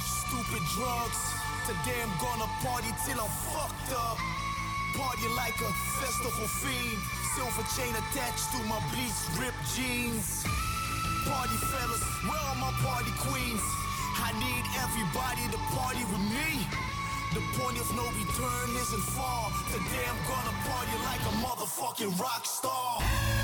stupid drugs. Today I'm gonna party till I'm fucked up. Party like a festival fiend. Silver chain attached to my bleach ripped jeans. Party fellas, where are my party queens? I need everybody to party with me. The point of no return isn't far. Today I'm gonna party like a motherfucking rock star.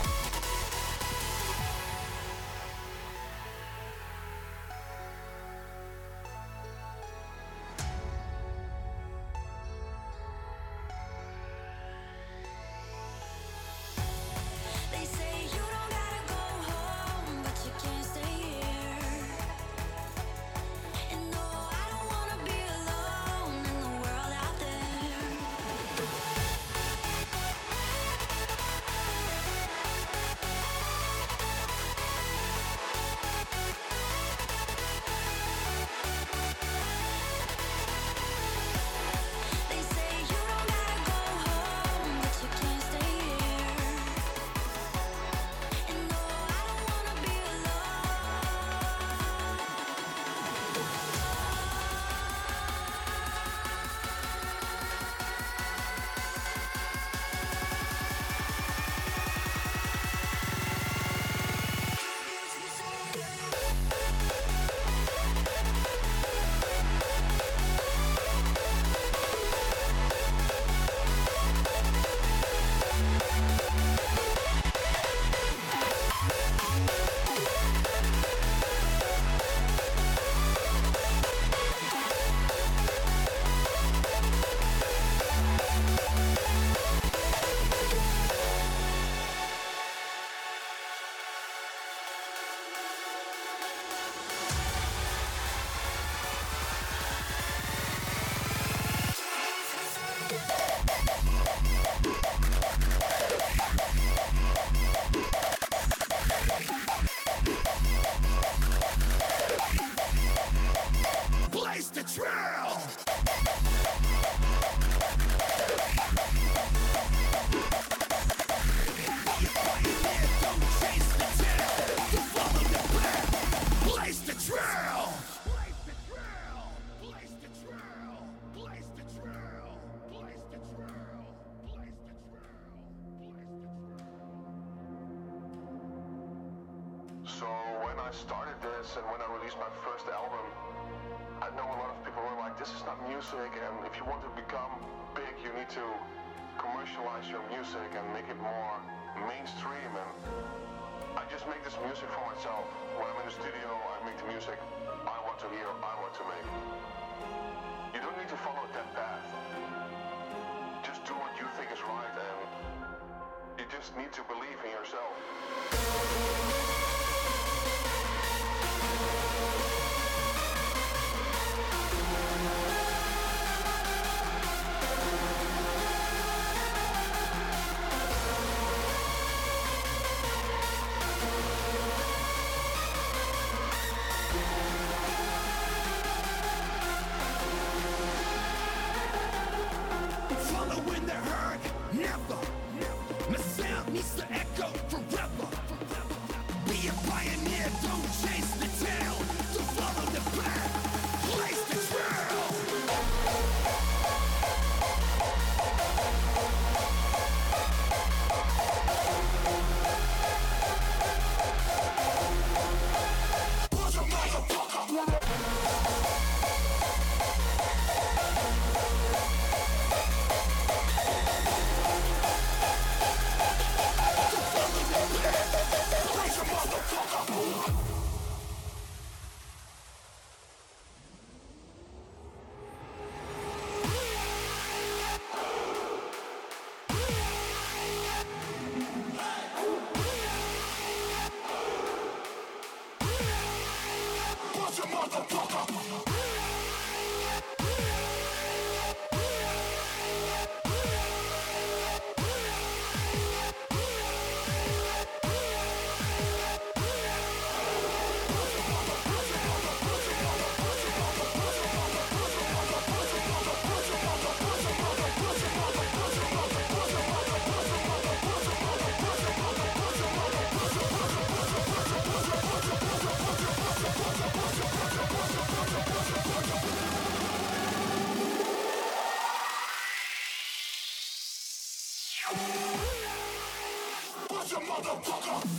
want to become big, you need to commercialize your music and make it more mainstream. And I just make this music for myself. When I'm in the studio, I make the music I want to hear, I want to make. You don't need to follow that path. Just do what you think is right, and you just need to believe in yourself. Motherfucker.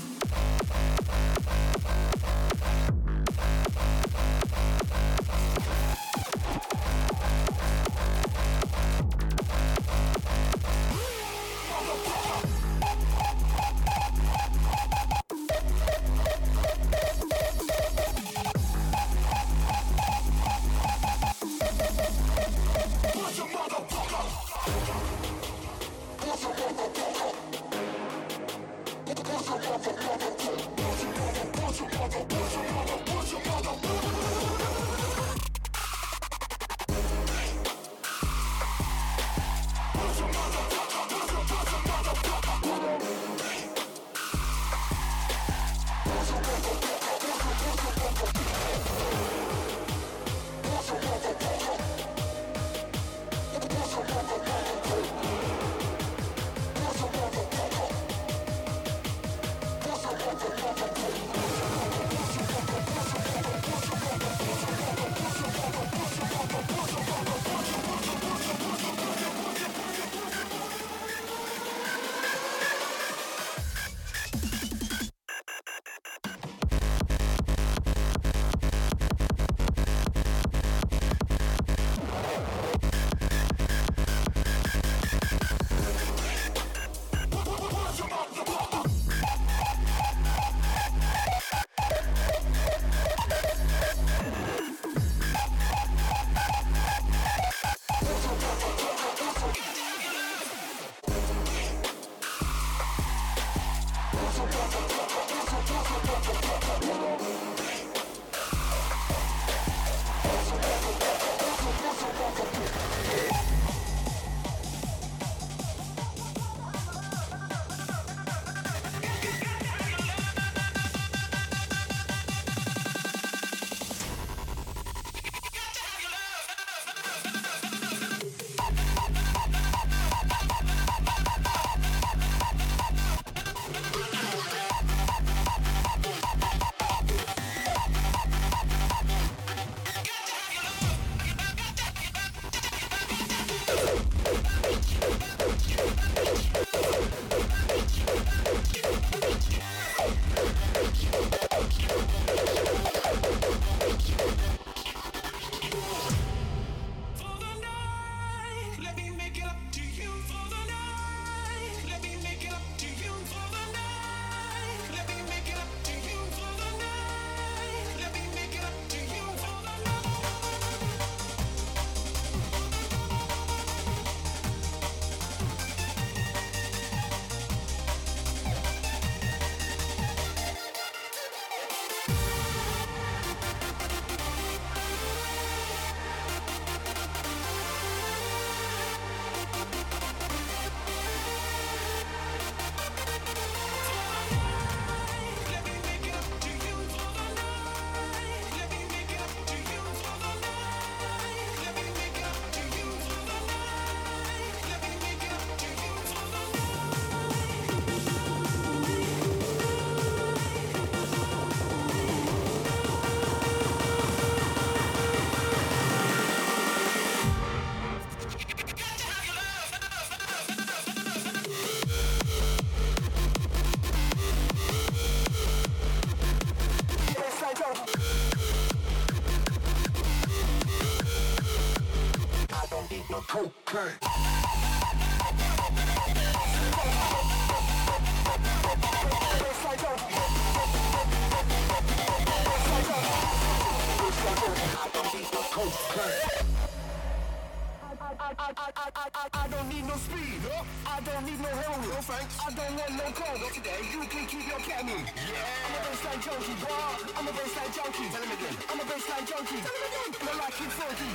I'm a bassline junkie, what? I'm a bassline junkie. Tell him again. I'm a bassline junkie. Tell him again. And I like it funky.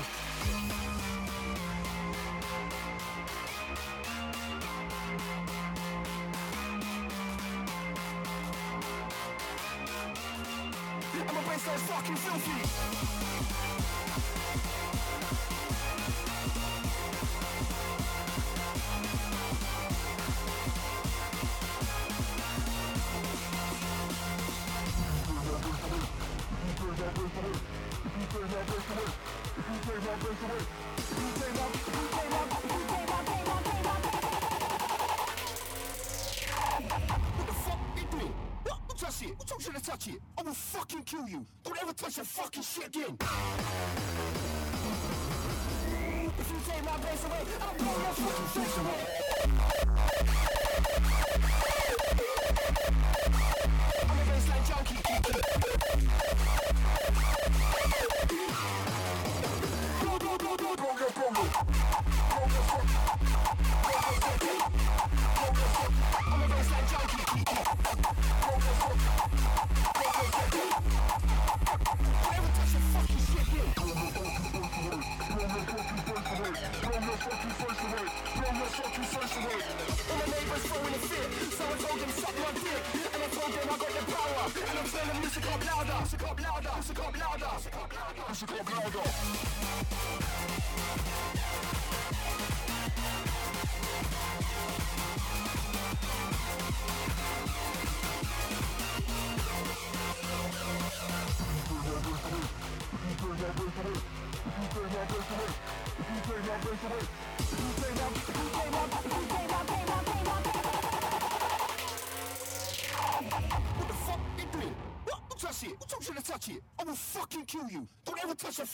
I'm a bassline fucking filthy. Touch it? I will fucking kill you. Don't ever touch that fucking shit again. If you take my away, I'll blow your fucking face away.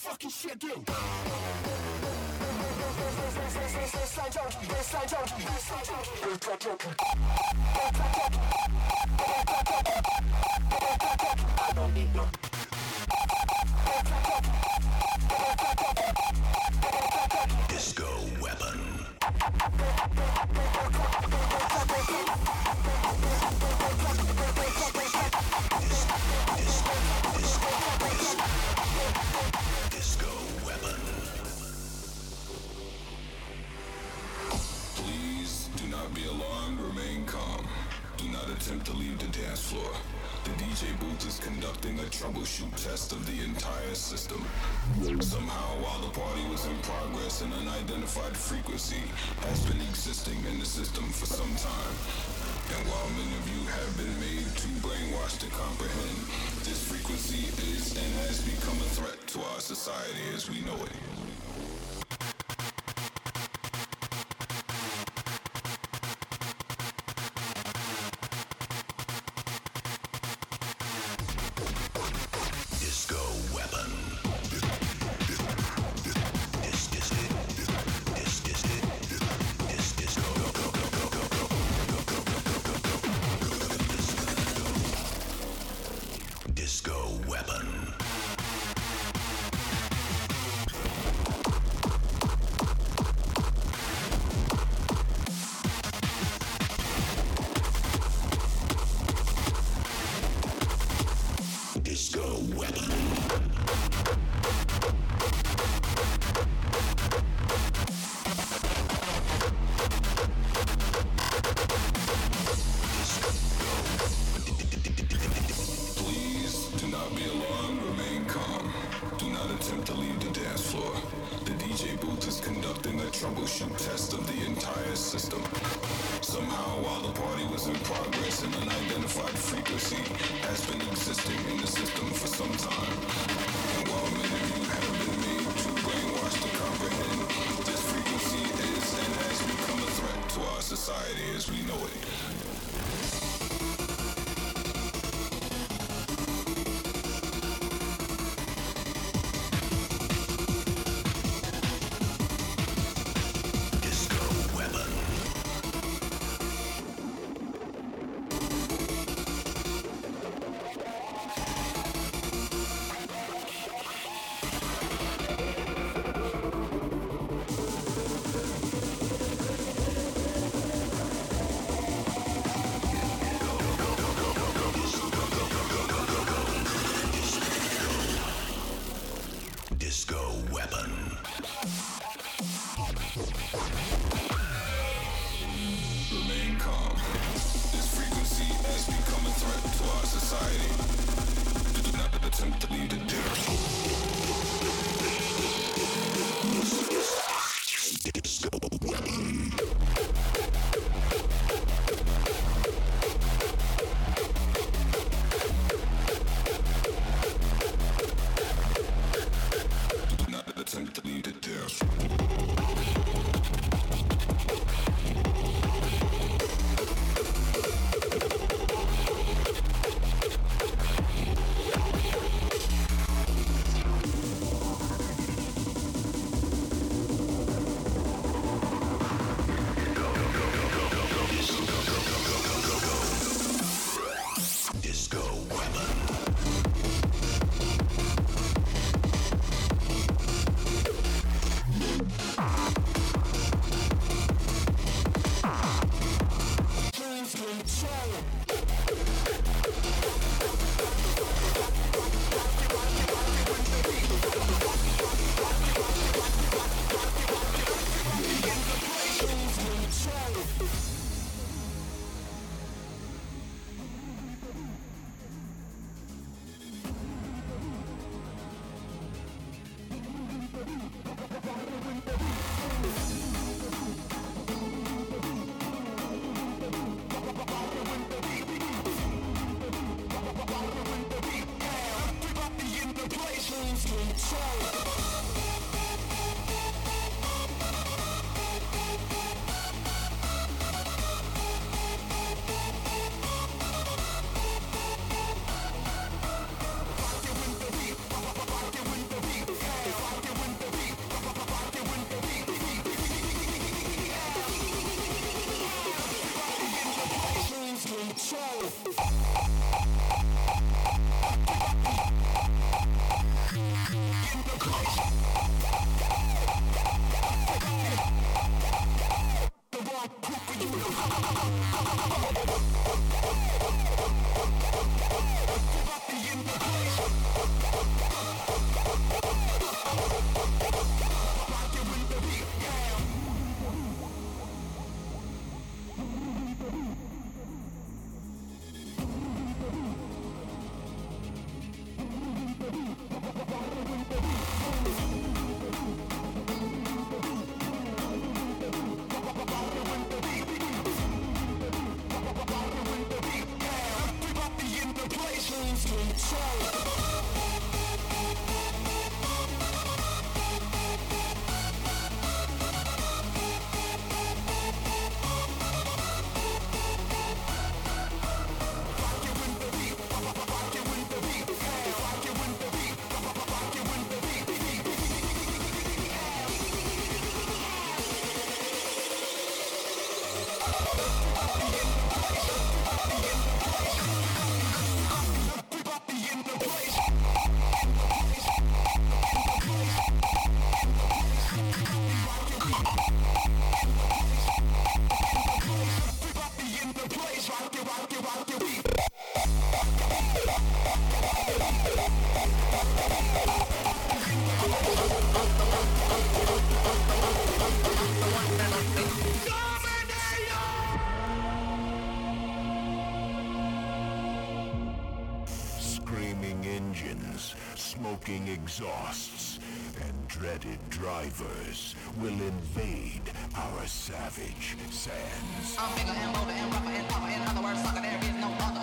Fucking shit junkie. I don't need no. Attempt to leave the dance floor. The DJ booth is conducting a troubleshoot test of the entire system. Somehow, while the party was in progress, an unidentified frequency has been existing in the system for some time. And while many of you have been made too brainwashed to comprehend, this frequency is and has become a threat to our society as we know it. Skip it, skip it. universe will invade our savage sands. I'm bigger and bolder and rougher and tougher. In other words, sucker, there is no other.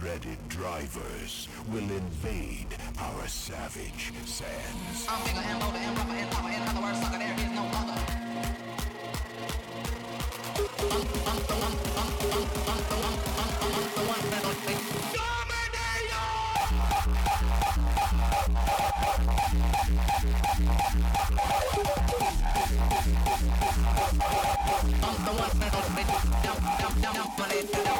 dreaded drivers will invade our savage sands. I'm bigger and bolder and rougher and tougher. In other words, sucker, there is no other. I'm, I'm the one, I'm, I'm, I'm the one, I'm, I'm, I'm the one that don't think. I'm the one that don't think. Down, down, down, down, money, down, down, down,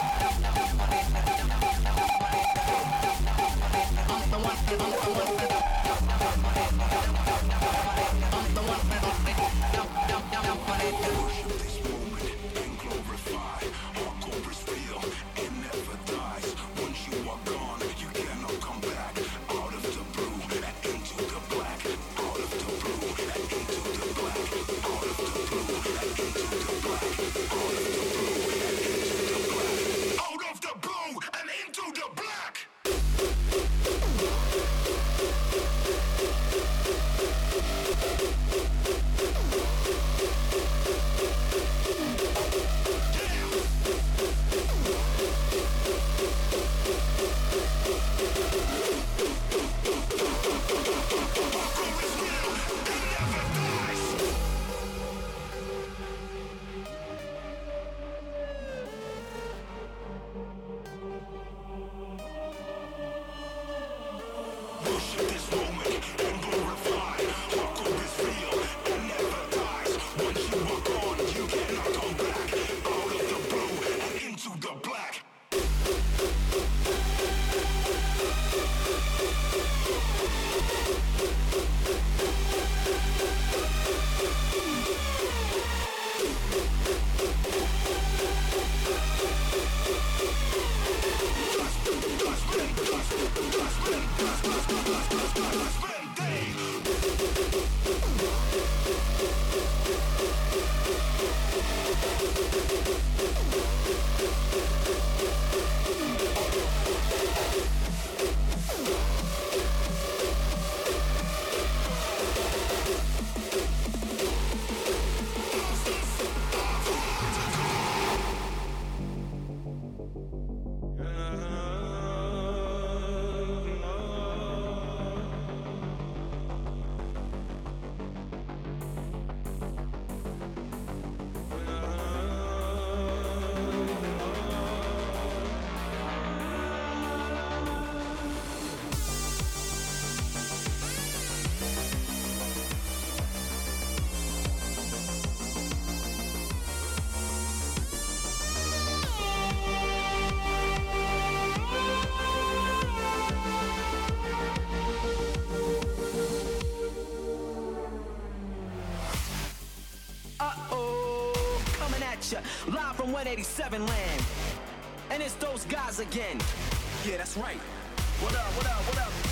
187 land. And it's those guys again. Yeah, that's right. What up, what up, what up?